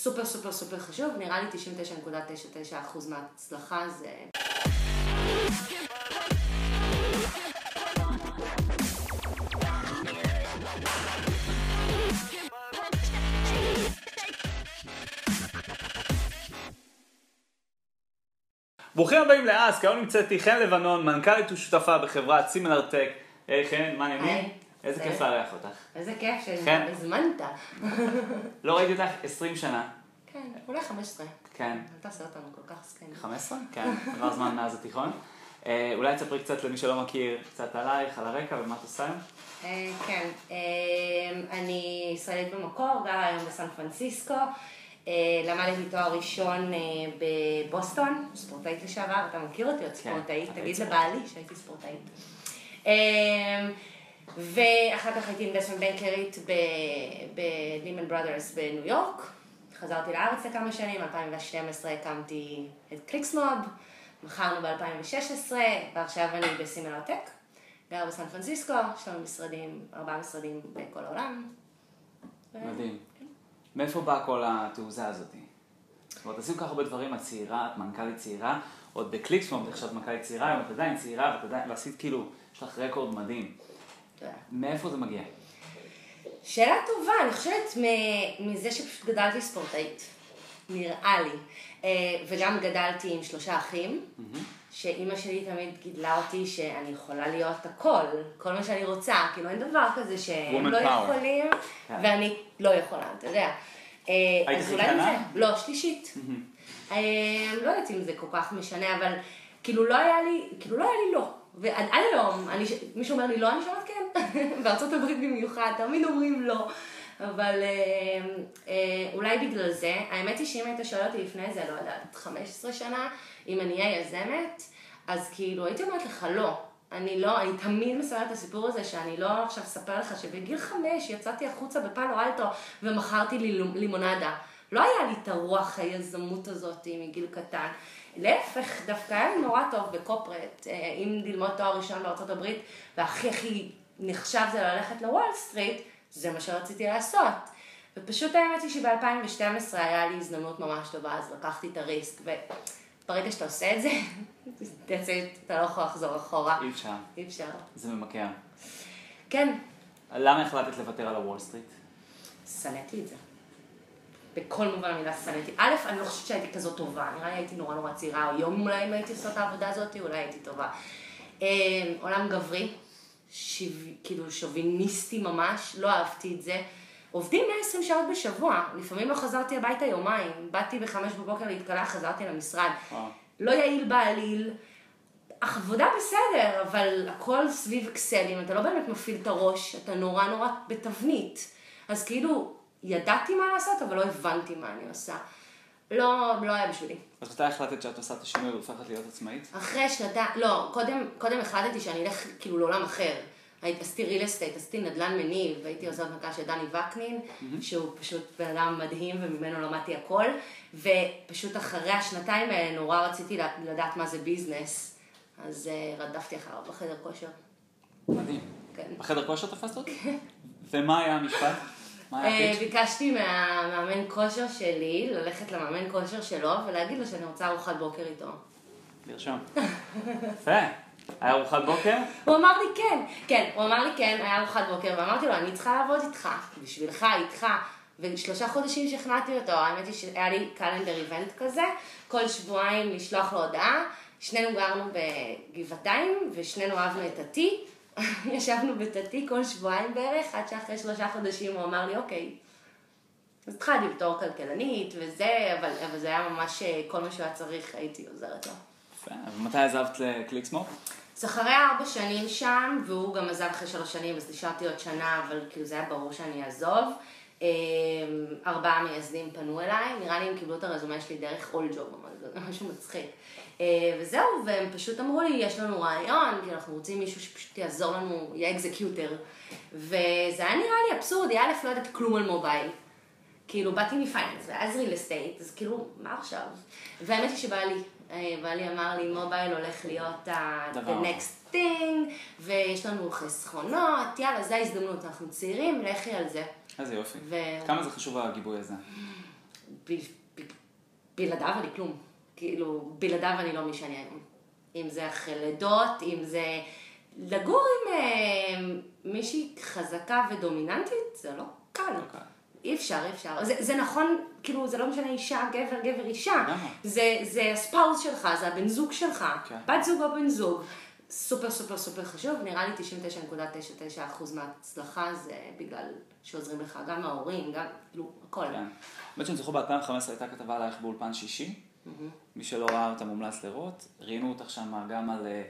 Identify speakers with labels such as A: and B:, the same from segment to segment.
A: סופר סופר סופר חשוב, נראה לי 99.99% מההצלחה זה...
B: ברוכים הבאים לאסק, היום נמצאת איתי חן לבנון, מנכ"לית ושותפה בחברת סימלר טק. היי חן, מה העניינים? איזה. כיף לארח אותך.
A: איזה כיף
B: כן.
A: שהזמנת.
B: לא ראיתי אותך 20 שנה.
A: כן, אולי 15.
B: כן.
A: אל תעשה אותנו כל כך זקנים.
B: 15? כן, עבר זמן מאז התיכון. אה, אולי תספרי קצת למי שלא מכיר, קצת עלייך, על הרקע ומה את עושה היום?
A: אה, כן, אה, אני ישראלית במקור, גרה היום בסן פרנסיסקו. למדתי תואר ראשון בבוסטון, ספורטאית לשעבר, אתה מכיר אותי עוד ספורטאית,
B: ספורטאית
A: תגיד. לבעלי שהייתי ספורטאית. ואחר כך הייתי אינבסטמנט בנקרית בלימן בראדרס בניו יורק. חזרתי לארץ לכמה שנים, 2012 הקמתי את קליקסמוב, מכרנו ב-2016, ועכשיו אני בסימלוטק. גר בסן פרנסיסקו, יש לנו משרדים, ארבעה משרדים בכל העולם. ו-
B: מדהים. מאיפה באה כל התעוזה הזאת? זאת אומרת, עשינו כל כך הרבה דברים, את צעירה, את מנכ"לית צעירה, עוד בקליקספורט נחשבת מנכ"לית צעירה, היום את עדיין צעירה, ואת עדיין, ועשית כאילו, יש לך רקורד מדהים.
A: תודה.
B: מאיפה זה מגיע?
A: שאלה טובה, אני חושבת מזה שפשוט גדלתי ספורטאית, נראה לי. אה, וגם גדלתי עם שלושה אחים, שאימא שלי תמיד גידלה אותי שאני יכולה להיות הכל, כל מה שאני רוצה, כאילו אין דבר כזה שהם לא
B: power.
A: יכולים
B: כן.
A: ואני לא יכולה, אתה יודע. אה,
B: היית?
A: זה, לא, שלישית. אה, לא יודעת אם זה כל כך משנה, אבל כאילו לא היה לי, כאילו לא היה לי לא. ועד עד היום, אני, מישהו אומר לי לא, אני שומעת כן. בארצות הברית במיוחד, תמיד אומרים לא. אבל אה, אה, אולי בגלל זה, האמת היא שאם היית שואל אותי לפני זה, לא יודעת, 15 שנה, אם אני אהיה יזמת, אז כאילו הייתי אומרת לך לא. אני לא, אני תמיד מספרת את הסיפור הזה שאני לא עכשיו אספר לך שבגיל חמש יצאתי החוצה בפאלו אלטו ומכרתי לי לימונדה. לא היה לי את הרוח היזמות הזאת מגיל קטן. להפך, דווקא היה לי נורא טוב בקופרט, אה, אם ללמוד תואר ראשון בארצות הברית, והכי הכי נחשב זה ללכת לוול סטריט, זה מה שרציתי לעשות. ופשוט האמת היא שב-2012 היה לי הזדמנות ממש טובה, אז לקחתי את הריסק, וברגע שאתה עושה את זה, אתה לא יכול לחזור אחורה.
B: אי אפשר.
A: אי אפשר.
B: זה ממכר.
A: כן,
B: למה החלטת לוותר על הוול סטריט?
A: שנאתי את זה. בכל מובן המילה שנאתי. א', אני לא חושבת שהייתי כזאת טובה, נראה לי הייתי נורא נורא צעירה, היום אולי אם הייתי עושה את העבודה הזאת, אולי הייתי טובה. אה, עולם גברי, שיו... כאילו שוביניסטי ממש, לא אהבתי את זה. עובדים 120 שעות בשבוע, לפעמים לא חזרתי הביתה יומיים, באתי בחמש בבוקר להתקלח, חזרתי למשרד.
B: וואו.
A: לא יעיל בעליל, עבודה בסדר, אבל הכל סביב אקסלים, אתה לא באמת מפעיל את הראש, אתה נורא נורא בתבנית. אז כאילו, ידעתי מה לעשות, אבל לא הבנתי מה אני עושה. לא, לא היה בשבילי.
B: אז מתי החלטת שאת עושה את השינוי והופכת להיות עצמאית?
A: אחרי שנתיים, לא, קודם, קודם החלטתי שאני אלך כאילו לעולם אחר. הייתי, עשיתי real estate, עשיתי נדל"ן מניב, הייתי עוזרת מנכ"ל של דני וקנין, שהוא פשוט בן אדם מדהים וממנו למדתי הכל, ופשוט אחרי השנתיים האלה נורא רציתי לדעת מה זה ביזנס, אז uh, רדפתי אחריו בחדר כושר.
B: מדהים.
A: כן.
B: בחדר כושר תפסת אותי? ומה היה המשפט?
A: אה? ביקשתי מהמאמן כושר שלי ללכת למאמן כושר שלו ולהגיד לו שאני רוצה ארוחת בוקר איתו.
B: לרשום. יפה. היה ארוחת בוקר?
A: הוא אמר לי כן, כן, הוא אמר לי כן, היה ארוחת בוקר, ואמרתי לו, אני צריכה לעבוד איתך, בשבילך, איתך. ושלושה חודשים שכנעתי אותו, האמת היא שהיה לי קלנדר איבנט כזה, כל שבועיים לשלוח לו הודעה, שנינו גרנו בגבעתיים, ושנינו אהבנו את תתי, ישבנו בתתי כל שבועיים בערך, עד שאחרי שלושה חודשים הוא אמר לי, אוקיי. אז התחלתי בתור כלכלנית וזה, אבל, אבל זה היה ממש אה, כל מה שהוא היה צריך, הייתי עוזרת לו.
B: יפה. ומתי עזבת לקליקסמוק?
A: אז אחרי ארבע שנים שם, והוא גם עזב אחרי שלוש שנים, אז נשארתי עוד שנה, אבל כאילו זה היה ברור שאני אעזוב. אמ, ארבעה מייסדים פנו אליי, נראה לי הם קיבלו את הרזומה שלי דרך אולג'ובס, אבל זה משהו מצחיק. אה, וזהו, והם פשוט אמרו לי, יש לנו רעיון, כי אנחנו רוצים מישהו שפשוט יעזור לנו, יהיה executor. וזה היה נראה לי אבסורדי, א', לא ידעתי כלום על mobile. כאילו, באתי מ finance, ואז real estate, אז כאילו, מה עכשיו? והאמת היא שבעלי, אה, בעלי אמר לי, mobile הולך להיות ה-
B: דבר.
A: the next thing, ויש לנו חסכונות, יאללה, זו ההזדמנות, אנחנו צעירים, לכי על זה.
B: איזה יופי.
A: ו-
B: כמה זה חשוב הגיבוי הזה?
A: ב- ב- בלעדיו אני כלום. כאילו, בלעדיו אני לא מי שאני היום. אם זה אחרי לידות, אם זה לגור עם אה, מישהי חזקה ודומיננטית, זה לא קל.
B: קל.
A: אי אפשר, אי אפשר. זה, זה נכון, כאילו, זה לא משנה אישה, גבר, גבר, אישה. זה, זה הספאוס שלך, זה הבן זוג שלך.
B: כן.
A: בת זוג או בן זוג. סופר סופר סופר חשוב, נראה לי 99.99% מההצלחה זה בגלל שעוזרים לך, גם ההורים, גם, כאילו, הכל.
B: כן. האמת שאני זוכר ב-2015 הייתה כתבה עלייך באולפן שישי. מי שלא ראה אותה מומלץ לראות. ראיינו אותך שם גם על, אה,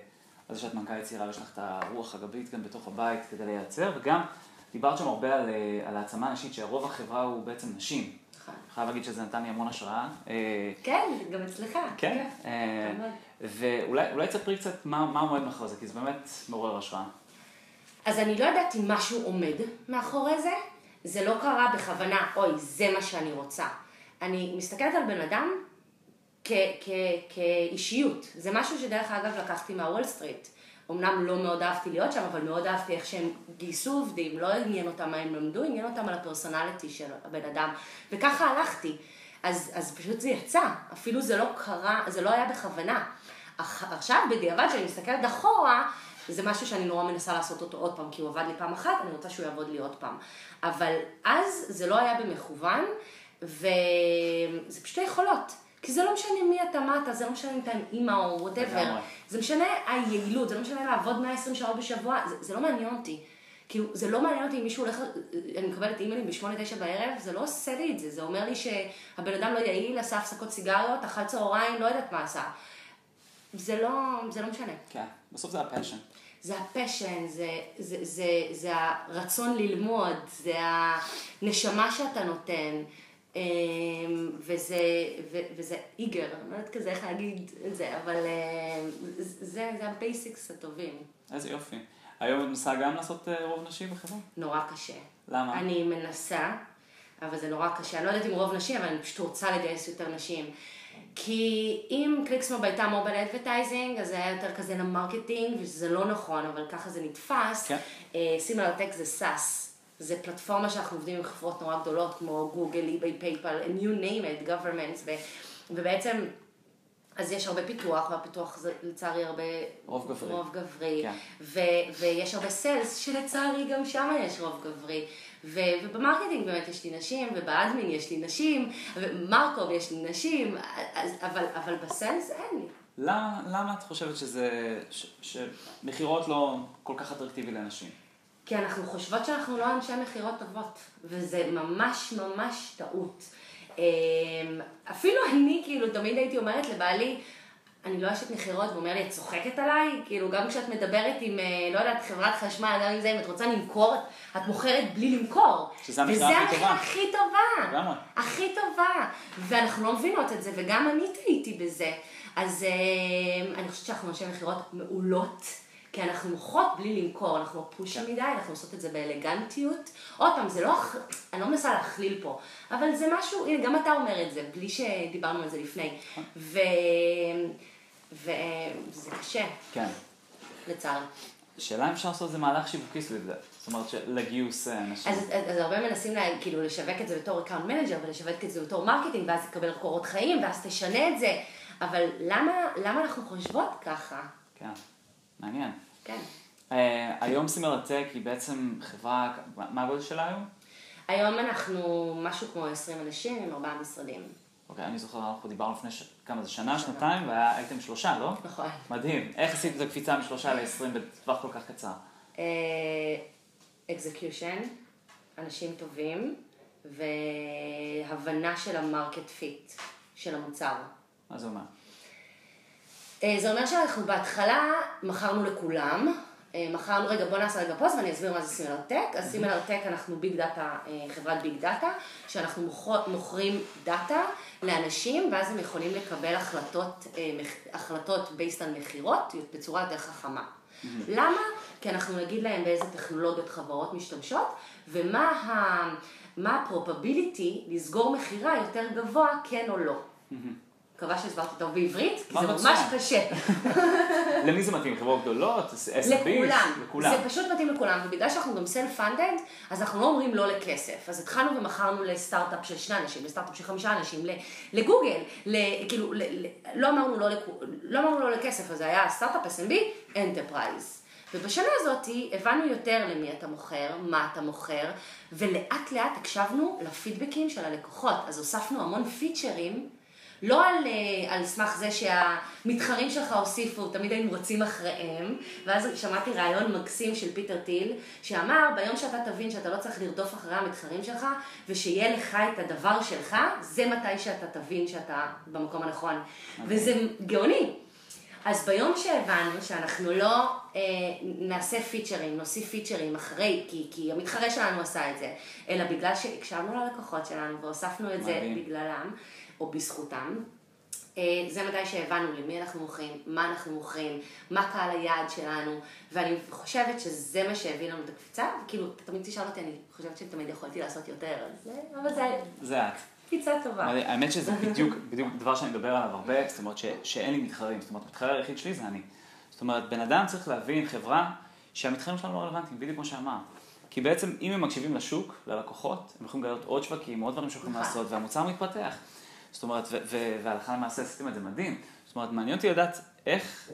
B: על זה שאת מנכ"לית צעירה ויש לך את הרוח הגבית גם בתוך הבית כדי לייצר, וגם דיברת שם הרבה על, אה, על העצמה נשית, שרוב החברה הוא בעצם נשים.
A: נכון.
B: חייב להגיד שזה נתן לי המון השראה. אה,
A: כן, גם אצלך.
B: כן,
A: מאוד.
B: ואולי אולי תספרי קצת מה עומד מאחורי זה, כי זה באמת מעורר השראה.
A: אז אני לא יודעת אם משהו עומד מאחורי זה, זה לא קרה בכוונה, אוי, זה מה שאני רוצה. אני מסתכלת על בן אדם כאישיות. זה משהו שדרך אגב לקחתי מהוול סטריט. אמנם לא מאוד אהבתי להיות שם, אבל מאוד אהבתי איך שהם גייסו עובדים, לא עניין אותם מה הם למדו, עניין אותם על הפרסונליטי של הבן אדם. וככה הלכתי. אז, אז פשוט זה יצא, אפילו זה לא קרה, זה לא היה בכוונה. עכשיו, בדיעבד, כשאני מסתכלת אחורה, זה משהו שאני נורא מנסה לעשות אותו עוד פעם, כי הוא עבד לי פעם אחת, אני רוצה שהוא יעבוד לי עוד פעם. אבל אז זה לא היה במכוון, וזה פשוט היכולות. כי זה לא משנה מי אתה, מה אתה, זה לא משנה אם אתה אם אימא או
B: whatever.
A: זה משנה היעילות, זה לא משנה לעבוד 120 שעות בשבוע, זה, זה לא מעניין אותי. כאילו, זה לא מעניין אותי אם מישהו הולך, אני מקבלת אימיילים ב-8-9 בערב, זה לא עושה לי את זה, זה אומר לי שהבן אדם לא יעיל, עשה הפסקות סיגריות, אכל צהריים, לא יודעת מה עשה. זה לא, זה לא משנה.
B: כן, בסוף זה ה passion.
A: זה ה passion, זה, זה, זה, זה הרצון ללמוד, זה הנשמה שאתה נותן, אמ, וזה, ו, וזה eager, אני לא יודעת כזה איך להגיד את זה, אבל אמ, זה, זה ה basics הטובים.
B: איזה יופי. היום את מנסה גם לעשות אה, רוב נשי בחברה?
A: נורא קשה.
B: למה?
A: אני מנסה, אבל זה נורא קשה. אני לא יודעת אם רוב נשים, אבל אני פשוט רוצה לגייס יותר נשים. כי אם קליקסמוב הייתה mobile advertising, אז זה היה יותר כזה ל marketing, וזה לא נכון, אבל ככה זה נתפס.
B: כן.
A: סימילרטק זה SaaS. זה פלטפורמה שאנחנו עובדים עם חברות נורא גדולות, כמו גוגל, אי-ביי, פייפל, and you name it, governments, ו, ובעצם, אז יש הרבה פיתוח, והפיתוח זה לצערי הרבה...
B: רוב גברי.
A: רוב גברי.
B: כן.
A: ו, ויש הרבה sales, שלצערי גם שם יש רוב גברי. ו, וב marketing באמת יש לי נשים, וב admin יש לי נשים, וב marcom יש לי נשים, אז, אבל, אבל בסיילס אין לי.
B: למה, למה את חושבת שזה, ש- שמכירות לא כל כך אטרקטיבי לנשים?
A: כי אנחנו חושבות שאנחנו לא אנשי מכירות טובות, וזה ממש ממש טעות. אמ, אפילו אני, כאילו, תמיד הייתי אומרת לבעלי, אני לא אשת מכירות, והוא אומר לי, את צוחקת עליי? כאילו, גם כשאת מדברת עם, אה, לא יודעת, חברת חשמל, גם עם זה, אם את רוצה למכור, את מוכרת בלי למכור.
B: שזה המכירה הכי
A: וזה
B: טובה.
A: המכירה הכי טובה.
B: לגמרי.
A: הכי טובה. ואנחנו לא מבינות את זה, וגם אני טעיתי בזה. אז אה, אני חושבת שאנחנו אנשי מכירות מעולות. כי אנחנו מוכרות בלי למכור, אנחנו לא פושי
B: כן.
A: מדי, אנחנו עושות את זה באלגנטיות. עוד פעם, זה לא, אני לא מנסה להכליל פה, אבל זה משהו, הנה, גם אתה אומר את זה, בלי שדיברנו על זה לפני. ו... וזה קשה,
B: כן.
A: לצערי.
B: השאלה אם אפשר לעשות איזה מהלך שיווקי סביב זה. זאת אומרת, לגיוס אה, נשים.
A: אז, אז, אז הרבה מנסים לה, כאילו לשווק את זה בתור account manager ולשווק את זה בתור marketing ואז תקבל קורות חיים ואז תשנה את זה. אבל למה, למה אנחנו חושבות ככה?
B: כן, מעניין.
A: כן.
B: אה, היום סימילרטק היא בעצם חברה, מה הגודל שלה היום?
A: היום אנחנו משהו כמו 20 אנשים עם ארבעה משרדים.
B: אוקיי, אני זוכר, אנחנו דיברנו לפני ש... כמה זה, שנה, שנתיים, והייתם שלושה, לא?
A: נכון.
B: מדהים. איך עשית את הקפיצה משלושה ל-20 בטווח כל כך קצר?
A: execution, אנשים טובים והבנה של ה market fit, של המוצר.
B: מה זה אומר?
A: אה, זה אומר שאנחנו בהתחלה מכרנו לכולם, אה, מכרנו, רגע בוא נעשה רגע pause ואני אסביר מה זה SimilarTech. אז SimilarTech אנחנו big data, חברת big data, שאנחנו מוכר- מוכרים data לאנשים ואז הם יכולים לקבל החלטות, אה, החלטות based על מכירות בצורה יותר חכמה. למה? כי אנחנו נגיד להם באיזה טכנולוגיות חברות משתמשות ומה ה- מה ה-probability לסגור מכירה יותר גבוה, כן או לא. מקווה שהסברתי טוב בעברית, כי זה. ממש קשה.
B: למי זה מתאים? חברות גדולות? SMBs?
A: לכולם. זה פשוט מתאים לכולם, ובגלל שאנחנו גם סלף פונדד, אז אנחנו לא אומרים לא לכסף. אז התחלנו ומכרנו לסטארט-אפ של שני אנשים, לסטארט-אפ של חמישה אנשים, לגוגל, כאילו, לא אמרנו לא, לא אמרנו לא לכסף, אז זה היה סטארט-אפ SMB, enterprise. ובשנה הזאת הבנו יותר למי אתה מוכר, מה אתה מוכר, ולאט לאט הקשבנו לפידבקים של הלקוחות. אז הוספנו המון פיצ'רים. לא על, אה, על סמך זה שהמתחרים שלך הוסיפו, תמיד היינו רצים אחריהם, ואז שמעתי רעיון מקסים של פיטר טיל, שאמר, ביום שאתה תבין שאתה לא צריך לרדוף אחרי המתחרים שלך, ושיהיה לך את הדבר שלך, זה מתי שאתה תבין שאתה במקום הנכון. וזה גאוני. אז ביום שהבנו שאנחנו לא אה, נעשה פיצ'רים, נוסיף פיצ'רים אחרי, כי, כי המתחרה שלנו עשה את זה, אלא בגלל שהקשבנו ללקוחות שלנו והוספנו את
B: מדהים.
A: זה בגללם, או בזכותם, אה, זה מתי שהבנו למי אנחנו מוכרים, מה אנחנו מוכרים, מה קהל היעד שלנו, ואני חושבת שזה מה שהביא לנו את הקפיצה, וכאילו, אתה תמיד תשאל אותי, אני חושבת שתמיד יכולתי לעשות יותר, אז, אה, אבל זה
B: זה את.
A: קפיצה טובה.
B: האמת שזה בדיוק, בדיוק דבר שאני מדבר עליו הרבה, זאת אומרת ש, שאין לי מתחרים, זאת אומרת, המתחרה היחיד שלי זה אני. זאת אומרת, בן אדם צריך להבין חברה שהמתחרים שלנו לא רלוונטיים, בדיוק כמו שאמרת. כי בעצם אם הם מקשיבים לשוק, ללקוחות, הם יכולים לגלות עוד שווקים, עוד דברים שיכולים
A: נכון.
B: לעשות, והמוצר מתפתח. זאת אומרת, והלכה למעשה עשיתם את זה מדהים. זאת אומרת, מעניין אותי לדעת איך,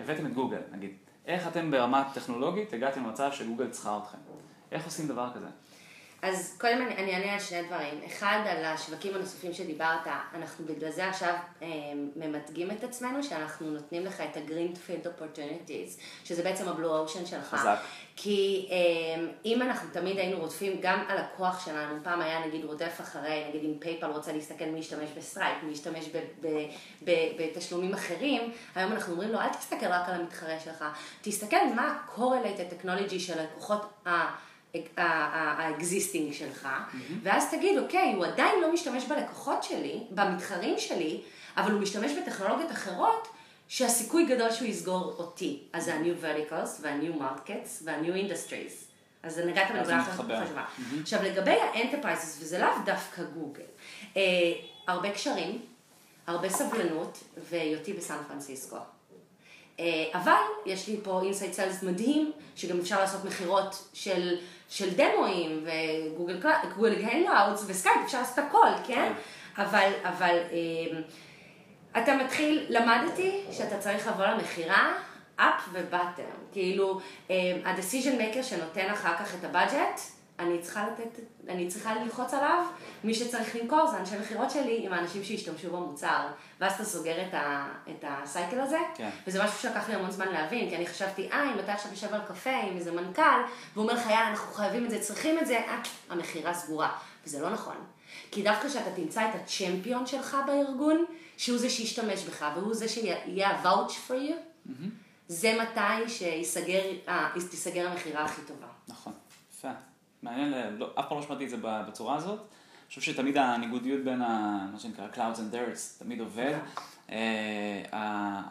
B: הבאתם את גוגל, נגיד, איך אתם ברמה טכנולוגית הגעתם למצב שגוגל צריכה אתכם. איך עושים דבר כזה?
A: אז קודם אני, אני אענה על שני דברים. אחד, על השווקים הנוספים שדיברת, אנחנו בגלל זה עכשיו אה, ממתגים את עצמנו, שאנחנו נותנים לך את ה-Greenfield Opportunities, שזה בעצם ה-Blue Ocean שלך.
B: חזק.
A: כי אה, אם אנחנו תמיד היינו רודפים גם על הכוח שלנו, פעם היה נגיד רודף אחרי, נגיד אם PayPal רוצה להסתכל מי ישתמש ב Stripe, מי ישתמש ב- ב- ב- בתשלומים אחרים, היום אנחנו אומרים לו, אל תסתכל רק על המתחרה שלך, תסתכל מה ה-correlated technology של הלקוחות ה... ה existing שלך, ואז תגיד, אוקיי, הוא עדיין לא משתמש בלקוחות שלי, במתחרים שלי, אבל הוא משתמש בטכנולוגיות אחרות, שהסיכוי גדול שהוא יסגור אותי. אז זה ה-new verticals, וה-new markets, וה-new industries. אז נגעת
B: אז
A: בנקודה
B: זה מתחבר.
A: חשובה. עכשיו, לגבי ה-enterprises, וזה לאו דווקא גוגל, אה, הרבה קשרים, הרבה סבלנות, והיותי בסן פרנסיסקו. אה, אבל יש לי פה inside sales מדהים, שגם אפשר לעשות מכירות של, של דמואים וגוגל Google Hangouts וסקייפ, אפשר לעשות הכל, כן? אבל, אבל אה, אתה מתחיל, למדתי שאתה צריך לבוא למכירה up ו bottom, כאילו ה-decision maker שנותן אחר כך את ה budget, אני צריכה לתת, אני צריכה ללחוץ עליו, מי שצריך למכור זה אנשי מכירות שלי עם האנשים שהשתמשו במוצר, ואז אתה סוגר את, ה, את הסייקל הזה,
B: כן.
A: וזה משהו שלקח לי המון זמן להבין, כי אני חשבתי, אה, אם אתה עכשיו יושב על קפה עם איזה מנכ"ל, והוא אומר לך, יאללה, אנחנו חייבים את זה, צריכים את זה, אה, המכירה סגורה, וזה לא נכון. כי דווקא כשאתה תמצא את הצ'מפיון שלך בארגון, שהוא זה שישתמש בך, והוא זה שיהיה ה-vouch for you, זה מתי שיסגר, אה, המכירה הכי טובה.
B: נכון. מעניין, לא, אף פעם לא שמעתי את זה בצורה הזאת. אני חושב שתמיד הניגודיות בין ה, מה שנקרא Clouds and Dirts תמיד עובד. אה,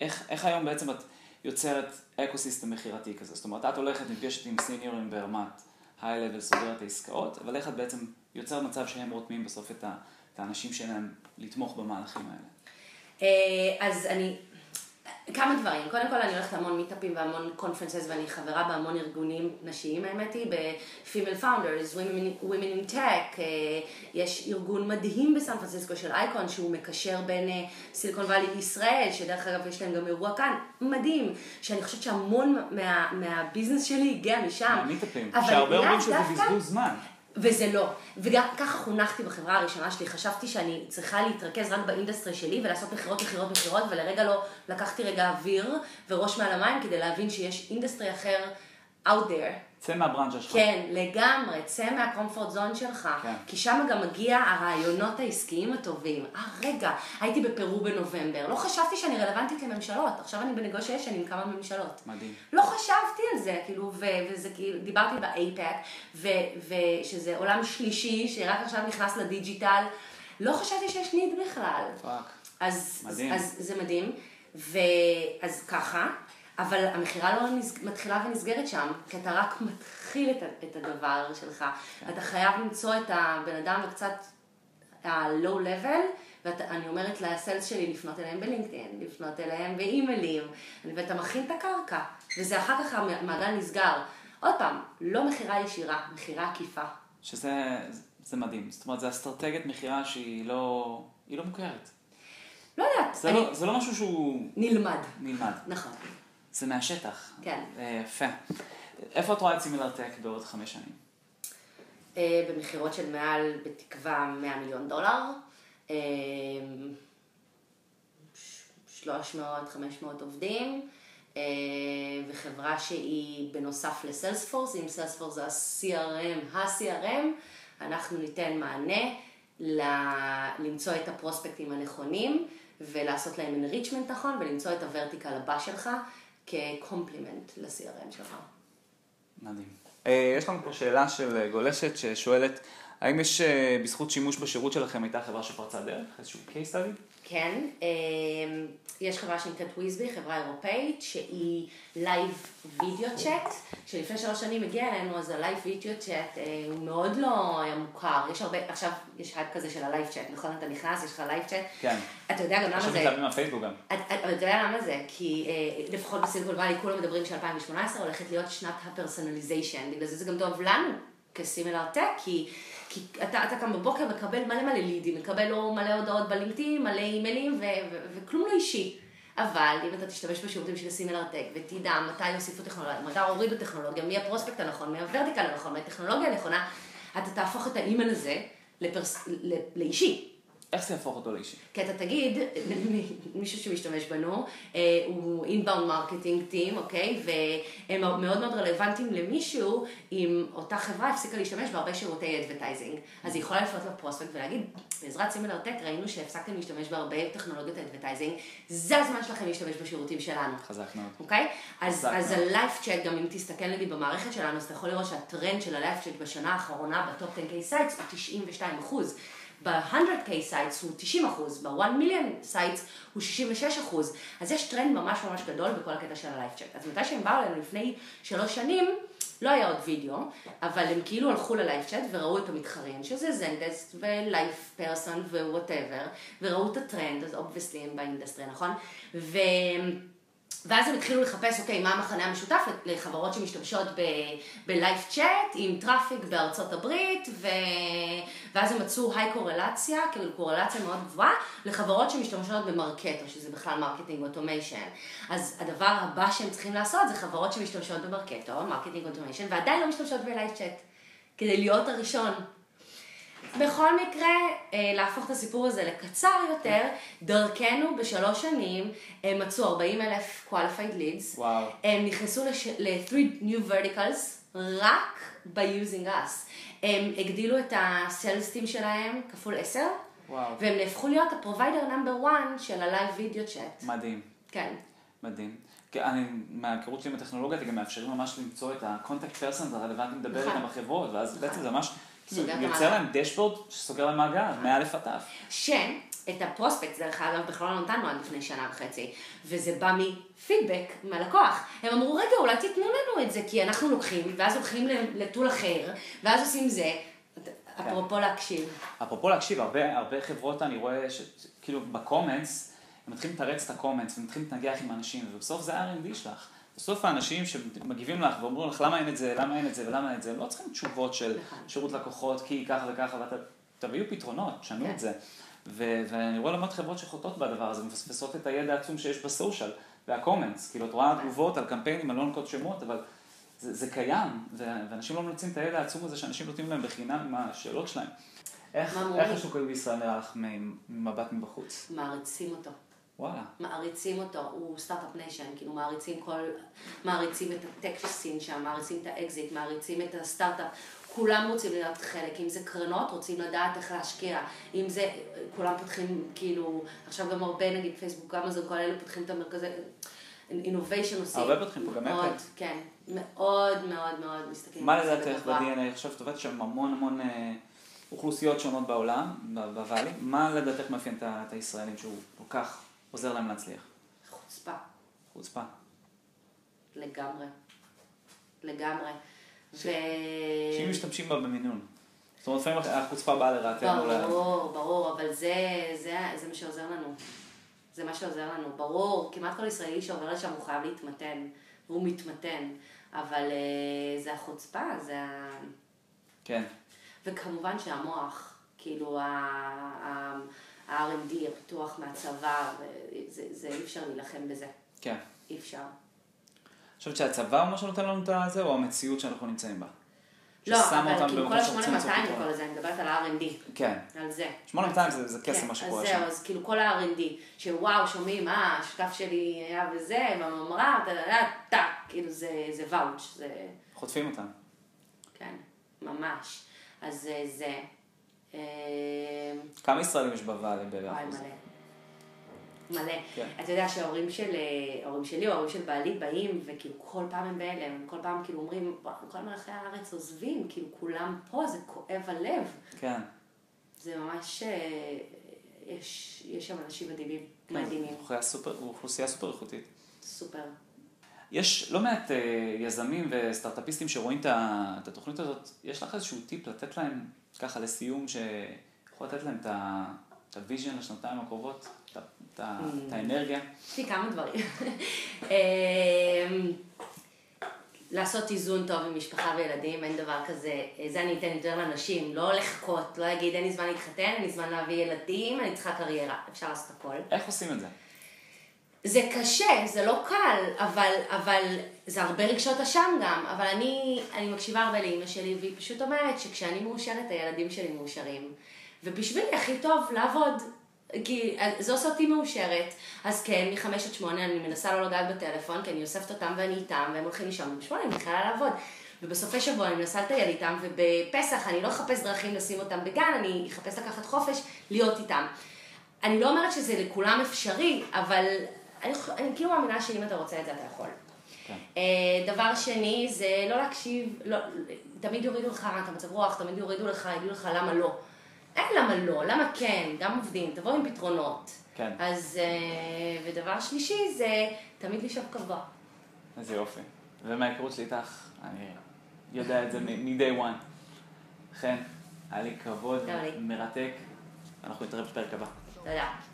B: איך, איך היום בעצם את יוצרת ecosystem מכירתי כזה? זאת אומרת, את הולכת, נפגשת עם סיניורים ברמת high level, סוגרת העסקאות, אבל איך את בעצם יוצרת מצב שהם רותמים בסוף את, ה, את האנשים שלהם לתמוך במהלכים האלה?
A: אה, אז אני, כמה דברים. קודם כל, אני הולכת להמון מיטאפים והמון conferences, ואני חברה בהמון ארגונים נשיים, האמת היא, ב-Female Founders, Women, Women in Tech, אה, יש ארגון מדהים בסן פרנסיסקו של אייקון, שהוא מקשר בין אה, סיליקון וואלי לישראל, שדרך אגב יש להם גם אירוע כאן, מדהים, שאני חושבת שהמון מה, מה business שלי הגיע משם.
B: מהמיטאפים, שהרבה אומרים שזה בזבוז זמן.
A: וזה לא. וגם ככה חונכתי בחברה הראשונה שלי, חשבתי שאני צריכה להתרכז רק ב industry שלי ולעשות מכירות, מכירות, מכירות, ולרגע לא לקחתי רגע אוויר וראש מעל המים כדי להבין שיש industry אחר out there.
B: צא מהברנצ'ה שלך.
A: כן, לגמרי, צא מה comfort zone שלך,
B: כן.
A: כי שם גם מגיע הרעיונות העסקיים הטובים. אה, רגע, הייתי בפרו בנובמבר, לא חשבתי שאני רלוונטית לממשלות, עכשיו אני ב negotiation עם כמה ממשלות.
B: מדהים.
A: לא חשבתי על זה, כאילו, ו- וזה כאילו, דיברתי ב APEC, ושזה עולם שלישי שרק עכשיו נכנס ל digital, לא חשבתי שיש need בכלל.
B: Fuck.
A: אז,
B: מדהים.
A: אז זה מדהים, ואז ככה, אבל המכירה לא נס... מתחילה ונסגרת שם, כי אתה רק מתחיל את, את הדבר שלך. אתה חייב למצוא את הבן אדם וקצת ה-low level, ואני אומרת ל sales שלי לפנות אליהם בלינקדאין, לפנות אליהם באימיילים, ואתה מכין את הקרקע, וזה אחר כך המעגל נסגר. עוד פעם, לא מכירה ישירה, מכירה עקיפה.
B: שזה זה מדהים, זאת אומרת, זו אסטרטגיית מכירה שהיא לא, לא מוכרת.
A: לא יודעת.
B: זה, אני... לא, זה לא משהו שהוא...
A: נלמד.
B: נלמד.
A: נכון.
B: זה מהשטח.
A: כן.
B: אה, יפה. איפה את רואה את סימילר טק בעוד חמש שנים?
A: אה, במכירות של מעל, בתקווה, 100 מיליון דולר. 300-500 אה, עובדים. וחברה שהיא בנוסף ל Salesforce, אם Salesforce זה ה-CRM, ה-CRM, אנחנו ניתן מענה למצוא את הפרוספקטים הנכונים ולעשות להם enrichment נכון ולמצוא את ה vertical הבא שלך כ complement ל-CRM שלך.
B: מדהים. אה, יש לנו פה שאלה של גולשת ששואלת, האם יש אה, בזכות שימוש בשירות שלכם הייתה חברה שפרצה דרך, איזשהו case study?
A: כן, אמ, יש חברה שנקראת וויזבי, חברה אירופאית, שהיא live video chat, שלפני שלוש שנים הגיע אלינו, אז ה live video chat הוא מאוד לא היה מוכר, יש הרבה, עכשיו יש הייפ כזה של ה live chat, נכון? אתה נכנס, יש לך live chat.
B: כן.
A: אתה יודע גם למה זה...
B: עכשיו מתלהבים מהפייסבוק גם.
A: אתה יודע למה זה? כי אה, לפחות בסיליקון וואלי כולם מדברים ש-2018 הולכת להיות שנת ה personalization, בגלל זה זה גם טוב לנו כ SimilarTech, כי... כי אתה, אתה קם בבוקר מקבל מלא מלא לידים, מקבל לו מלא הודעות בלינקדאין, מלא אימיילים וכלום לא אישי. אבל אם אתה תשתמש בשירותים של SimilarTech ותדע מתי יוסיפו טכנולוגיה, מתי הורידו טכנולוגיה, מי ה prospect הנכון, מי ה vertical הנכון, מי הטכנולוגיה הנכונה, אתה תהפוך את האימייל הזה לפרס... לאישי.
B: איך זה יהפוך אותו לאישי?
A: כי אתה תגיד, מישהו שמשתמש בנו, אה, הוא inbound marketing team, אוקיי? והם מאוד מאוד רלוונטיים למישהו אם אותה חברה הפסיקה להשתמש בהרבה שירותי advertising. אז היא יכולה לפנות ל prospect ולהגיד, בעזרת SimilarTech ראינו שהפסקתם להשתמש בהרבה טכנולוגיות advertising, זה הזמן שלכם להשתמש בשירותים שלנו.
B: חזק מאוד.
A: אוקיי? אז, אז ה live chat, גם אם תסתכל נגיד במערכת שלנו, אז אתה יכול לראות שהטרנד של ה live chat בשנה האחרונה ב top 10K sites הוא 92 אחוז. ב-100K sites הוא 90 אחוז, ב-1 מיליון sites הוא 66 אחוז. אז יש טרנד ממש ממש גדול בכל הקטע של ה live chat. אז מתי שהם באו אלינו לפני שלוש שנים, לא היה עוד וידאו, אבל הם כאילו הלכו ל live chat וראו את המתחרים, שזה Zendesk ו LivePerson ו whatever, וראו את הטרנד, אז obviously הם ב industry, נכון? ו... ואז הם התחילו לחפש, אוקיי, מה המכנה המשותף לחברות שמשתמשות ב live chat עם traffic בארצות הברית, ו... ואז הם מצאו high קורלציה, כאילו קורלציה מאוד גבוהה, לחברות שמשתמשות ב Marketo, שזה בכלל marketing automation. אז הדבר הבא שהם צריכים לעשות זה חברות שמשתמשות ב Marketo, marketing automation, ועדיין לא משתמשות ב live chat, כדי להיות הראשון. בכל מקרה, אה, להפוך את הסיפור הזה לקצר יותר, דרכנו בשלוש שנים הם מצאו 40 אלף qualified leads.
B: וואו.
A: הם נכנסו ל-3 new verticals רק by using us. הם הגדילו את ה sales team שלהם כפול 10.
B: וואו.
A: והם נהפכו להיות ה provider number 1 של ה live video chat.
B: מדהים.
A: כן.
B: מדהים. אני, מההיכרות שלי עם הטכנולוגיה, אתם גם מאפשרים ממש למצוא את ה-contact person הרלוונטי לדבר
A: נכון.
B: איתם בחברות, ואז. בעצם זה ממש
A: סוגר את
B: יוצר. להם דשבורד שסוגר להם מעגל, מאלף עד תף.
A: שאת הפרוספקט, דרך אגב, בכלל לא נתנו עד לפני שנה וחצי, וזה בא מפידבק מהלקוח. הם אמרו, רגע, אולי תיתנו לנו את זה, כי אנחנו לוקחים, ואז הולכים לטול אחר, ואז עושים זה. אפרופו להקשיב.
B: אפרופו להקשיב, הרבה, הרבה חברות אני רואה שכאילו בקומנטס, הם מתחילים לתרץ את הקומנטס ומתחילים להתנגח עם אנשים, ובסוף זה ה-R&D שלך. בסוף האנשים שמגיבים לך ואומרים לך למה אין את זה, למה אין את זה ולמה אין את זה, לא צריכים תשובות של
A: נכון.
B: שירות לקוחות, כי ככה וככה, ותביאו פתרונות, תשנו
A: כן.
B: את זה. ו- ואני רואה למות חברות שחוטאות בדבר הזה, מפספסות את הידע העצום שיש בסושיאל והקומנטס, כאילו את רואה תגובות על קמפיינים, אני לא נקוט שמות, אבל זה, זה קיים, ואנשים לא מנצלים את הידע העצום הזה שאנשים נותנים להם בחינם עם השאלות שלהם. איך, איך? השוק בישראל נראה לך ממבט מבחוץ?
A: מעריצים אותו.
B: וואלה.
A: מעריצים אותו, הוא start-up nation, כאילו מעריצים כל, מעריצים את ה tech scene שם, מעריצים את האקזיט, מעריצים את הסטארט-אפ, כולם רוצים להיות חלק, אם זה קרנות, רוצים לדעת איך להשקיע, אם זה, כולם פותחים, כאילו, עכשיו גם הרבה, נגיד פייסבוק, אמזון, כל אלה פותחים את המרכזי innovation עושים.
B: הרבה פותחים פה, גם
A: מאוד. כן, מאוד מאוד מאוד מסתכלים.
B: מה לדעתך. ב-DNA? עכשיו את עובדת שם המון המון אה, אוכלוסיות שונות בעולם, בוואלי. מה לדעתך מאפיין את הישראלים שהוא כל כך עוזר להם להצליח?
A: חוצפה,
B: חוצפה.
A: לגמרי. לגמרי. ו...
B: שאם משתמשים בה במינון. זאת אומרת, לפעמים החוצפה באה לרעתנו. ל-
A: ברור, ברור, אבל זה, זה, זה מה שעוזר לנו. זה מה שעוזר לנו, ברור. כמעט כל ישראלי שעובר לשם הוא חייב להתמתן, והוא מתמתן. אבל אה, זה החוצפה, זה ה...
B: כן.
A: וכמובן שהמוח, כאילו ה- ה-R&D, הפיתוח מהצבא, זה, זה אי אפשר להילחם בזה.
B: כן.
A: אי אפשר.
B: אני חושבת שהצבא הוא מה שנותן לנו את הזה, או המציאות שאנחנו נמצאים בה?
A: לא, אבל כאילו כל
B: שרוצים למצוא
A: ה-8200 אני
B: פתרון.
A: קורא לזה, אני מדברת על ה-R&D,
B: כן.
A: על זה.
B: 8200 זה, זה קסם
A: כן,
B: מה שקורה
A: אז
B: שם.
A: זהו, אז כאילו כל ה-R&D, שוואו, שומעים, אה, השותף שלי היה בזה, בממרה, טה, טאק, כאילו זה, זה ואוץ', זה,
B: חוטפים אותם.
A: כן, ממש. אז זה, זה. אה,
B: כמה ישראלים יש בוואלי
A: וואי,
B: באחוז?
A: מלא. מלא.
B: כן.
A: אתה יודע שההורים של, אה, ההורים שלי או ההורים של בעלי באים, וכאילו כל פעם הם בהלם, כל פעם כאילו אומרים, "וואו, כל מלכי הארץ עוזבים, כאילו כולם פה, זה כואב הלב.
B: כן.
A: זה ממש, אה, יש, יש שם אנשים מדהימים,
B: כן.
A: מדהימים,
B: אוכלוסייה סופר- איכותית.
A: סופר.
B: יש לא מעט אה, יזמים וסטארט-אפיסטים שרואים את התוכנית הזאת, יש לך איזשהו טיפ לתת להם, ככה לסיום, שיכול לתת להם את ה vision לשנתיים הקרובות, את ה- את האנרגיה?
A: יש לי כמה דברים. אמ, לעשות איזון טוב עם משפחה וילדים, אין דבר כזה, זה אני אתן יותר לאנשים, לא לחכות, לא להגיד אין לי זמן להתחתן, אין לי זמן להביא ילדים, אני צריכה קריירה, אפשר לעשות הכל.
B: איך עושים את זה?
A: זה קשה, זה לא קל, אבל, אבל זה הרבה רגשות אשם גם, אבל אני, אני מקשיבה הרבה לאימא שלי, והיא פשוט אומרת שכשאני מאושרת, הילדים שלי מאושרים. ובשבילי הכי טוב לעבוד, כי זה עושה אותי מאושרת. אז כן, מחמש עד שמונה אני מנסה לא לגעת בטלפון, כי אני אוספת אותם ואני איתם, והם הולכים לישון, ובשמונה אני מתחילה לעבוד. ובסופי שבוע אני מנסה לטייל איתם, ובפסח אני לא אחפש דרכים לשים אותם בגן, אני אחפש לקחת חופש, להיות איתם. אני לא אומרת שזה לכולם אפשרי, אבל אני, אני כאילו מאמינה שאם אתה רוצה את זה, אתה יכול.
B: כן.
A: אה, דבר שני, זה לא להקשיב, לא, תמיד יורידו לך את המצב רוח, תמיד יורידו לך, יגידו לך למה לא. אין למה לא, למה כן, גם עובדים, תבואו עם פתרונות.
B: כן.
A: אז, אה, ודבר שלישי זה תמיד לשאוף גבוה.
B: איזה יופי. ומההיכרות שלי איתך, אני יודע את זה מ-day one. לכן, היה לי כבוד. מרתק. אנחנו נתראה בפרק הבא.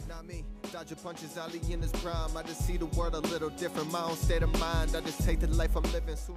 C: Not me. Dodger punches Ali in his prime. I just see the world a little different. My own state of mind. I just take the life I'm living soon.